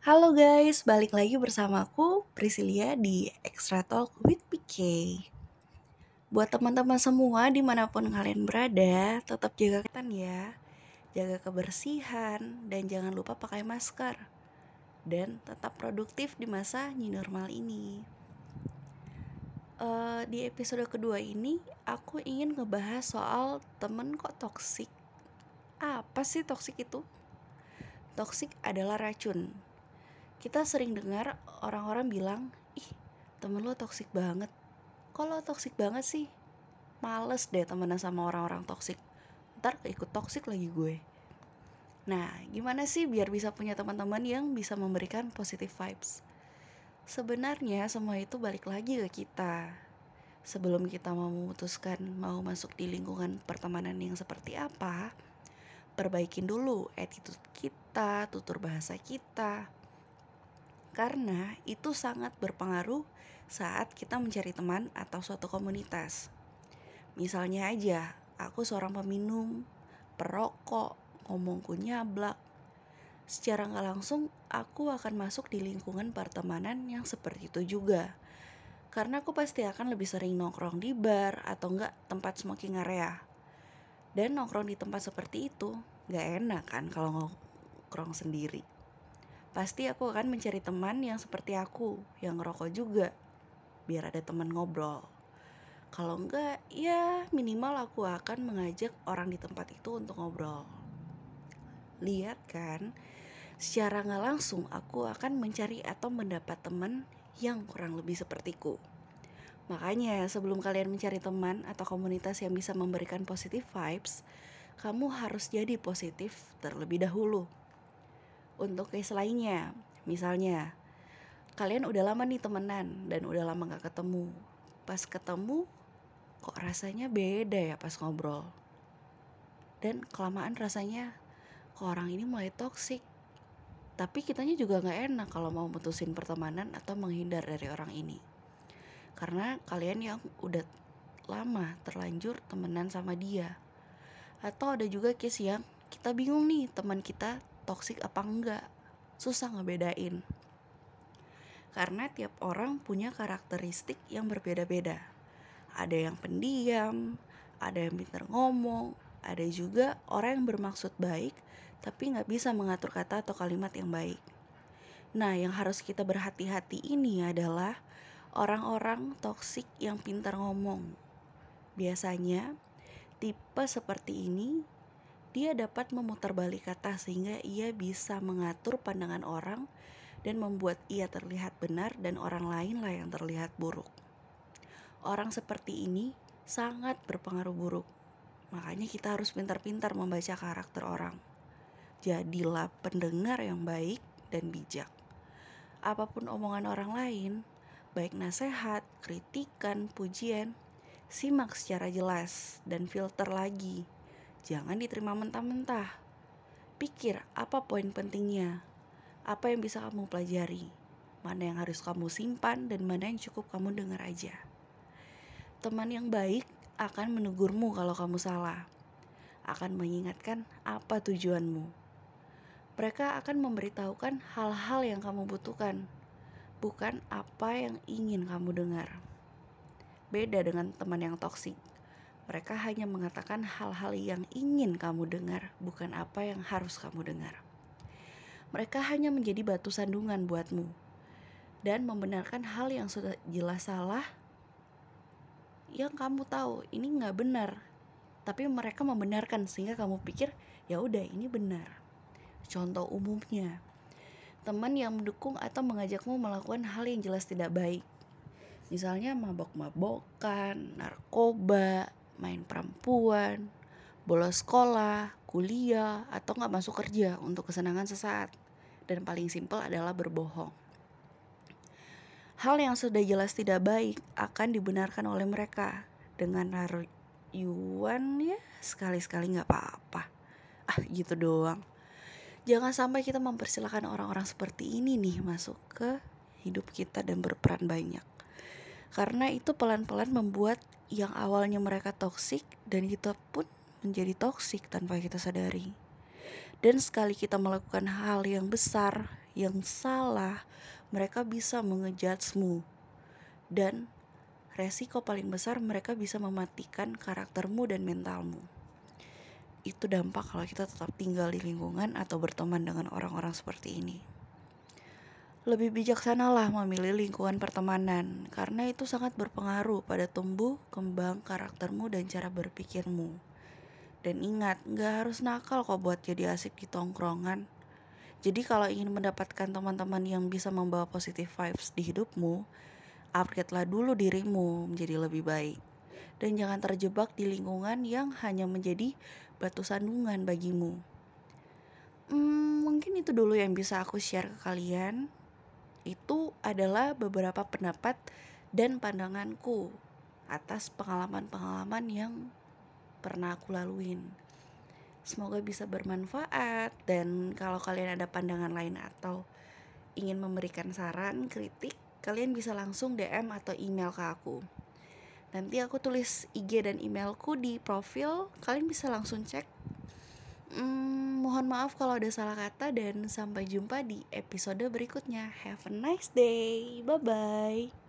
Halo guys, balik lagi bersamaku Priscilia di Extra Talk with PK. Buat teman-teman semua di mana pun kalian berada, tetap jaga kesehatan ya, jaga kebersihan, dan jangan lupa pakai masker. Dan tetap produktif di masa new normal ini. Uh, di episode kedua ini, aku ingin ngebahas soal temen kok toksik. Apa sih toksik itu? Toksik adalah racun kita sering dengar orang-orang bilang ih temen lo toksik banget. Lo toksik banget sih? Males deh temenan sama orang-orang toksik ntar ikut toksik lagi gue. Nah gimana sih biar bisa punya teman-teman yang bisa memberikan positive vibes? Sebenarnya semua itu balik lagi ke kita. Sebelum kita mau memutuskan mau masuk di lingkungan pertemanan yang seperti apa perbaikin dulu attitude kita tutur bahasa kita karena itu sangat berpengaruh saat kita mencari teman atau suatu komunitas. Misalnya aja, aku seorang peminum, perokok, ngomongku nyablak. Secara nggak langsung, aku akan masuk di lingkungan pertemanan yang seperti itu juga. Karena aku pasti akan lebih sering nongkrong di bar atau enggak tempat smoking area. Dan nongkrong di tempat seperti itu gak enak kan kalau nongkrong sendiri pasti aku akan mencari teman yang seperti aku, yang ngerokok juga, biar ada teman ngobrol. Kalau enggak, ya minimal aku akan mengajak orang di tempat itu untuk ngobrol. Lihat kan, secara nggak langsung aku akan mencari atau mendapat teman yang kurang lebih sepertiku. Makanya sebelum kalian mencari teman atau komunitas yang bisa memberikan positive vibes, kamu harus jadi positif terlebih dahulu untuk case lainnya. Misalnya, kalian udah lama nih temenan dan udah lama gak ketemu. Pas ketemu, kok rasanya beda ya pas ngobrol. Dan kelamaan rasanya, kok orang ini mulai toksik. Tapi kitanya juga gak enak kalau mau mutusin pertemanan atau menghindar dari orang ini. Karena kalian yang udah lama terlanjur temenan sama dia. Atau ada juga case yang kita bingung nih teman kita toksik apa enggak? Susah ngebedain. Karena tiap orang punya karakteristik yang berbeda-beda. Ada yang pendiam ada yang pintar ngomong ada juga orang yang bermaksud baik tapi nggak bisa mengatur kata atau kalimat yang baik. Nah yang harus kita berhati-hati ini adalah orang-orang toksik yang pintar ngomong. Biasanya tipe seperti ini dia dapat memutar balik kata sehingga ia bisa mengatur pandangan orang dan membuat ia terlihat benar dan orang lain lah yang terlihat buruk. Orang seperti ini sangat berpengaruh buruk. Makanya kita harus pintar-pintar membaca karakter orang. Jadilah pendengar yang baik dan bijak. Apa pun omongan orang lain, baik nasihat, kritikan, pujian, simak secara jelas dan filter lagi Jangan diterima mentah-mentah. Pikir apa poin pentingnya, apa yang bisa kamu pelajari, mana yang harus kamu simpan, dan mana yang cukup kamu dengar aja. Teman yang baik akan menegurmu kalau kamu salah, akan mengingatkan apa tujuanmu. Mereka akan memberitahukan hal-hal yang kamu butuhkan, bukan apa yang ingin kamu dengar. Beda dengan teman yang toksik mereka hanya mengatakan hal-hal yang ingin kamu dengar, bukan apa yang harus kamu dengar. Mereka hanya menjadi batu sandungan buatmu. Dan membenarkan hal yang sudah jelas salah yang kamu tahu ini nggak benar. Tapi mereka membenarkan sehingga kamu pikir ya udah ini benar. Contoh umumnya teman yang mendukung atau mengajakmu melakukan hal yang jelas tidak baik. Misalnya mabok-mabokan narkoba main perempuan, bolos sekolah, kuliah, atau nggak masuk kerja untuk kesenangan sesaat. Dan paling simpel adalah berbohong. Hal yang sudah jelas tidak baik akan dibenarkan oleh mereka dengan rayuan ya sekali-sekali nggak apa-apa. Ah gitu doang. Jangan sampai kita mempersilahkan orang-orang seperti ini nih masuk ke hidup kita dan berperan banyak. Karena itu pelan-pelan membuat yang awalnya mereka toksik dan kita pun menjadi toksik tanpa kita sadari. Dan sekali kita melakukan hal yang besar yang salah, mereka bisa mengejudgemu. Dan resiko paling besar mereka bisa mematikan karaktermu dan mentalmu. Itu dampak kalau kita tetap tinggal di lingkungan atau berteman dengan orang-orang seperti ini. Lebih bijaksanalah memilih lingkungan pertemanan karena itu sangat berpengaruh pada tumbuh kembang karaktermu dan cara berpikirmu. Dan ingat, gak harus nakal kok buat jadi asik di tongkrongan. Jadi kalau ingin mendapatkan teman-teman yang bisa membawa positive vibes di hidupmu, upgrade-lah dulu dirimu menjadi lebih baik. Dan jangan terjebak di lingkungan yang hanya menjadi batu sandungan bagimu. Hmm, mungkin itu dulu yang bisa aku share ke kalian itu adalah beberapa pendapat dan pandanganku atas pengalaman-pengalaman yang pernah aku laluin. Semoga bisa bermanfaat dan kalau kalian ada pandangan lain atau ingin memberikan saran, kritik, kalian bisa langsung DM atau email ke aku. Nanti aku tulis IG dan emailku di profil, kalian bisa langsung cek Hmm, mohon maaf kalau ada salah kata dan sampai jumpa di episode berikutnya. Have a nice day. Bye bye.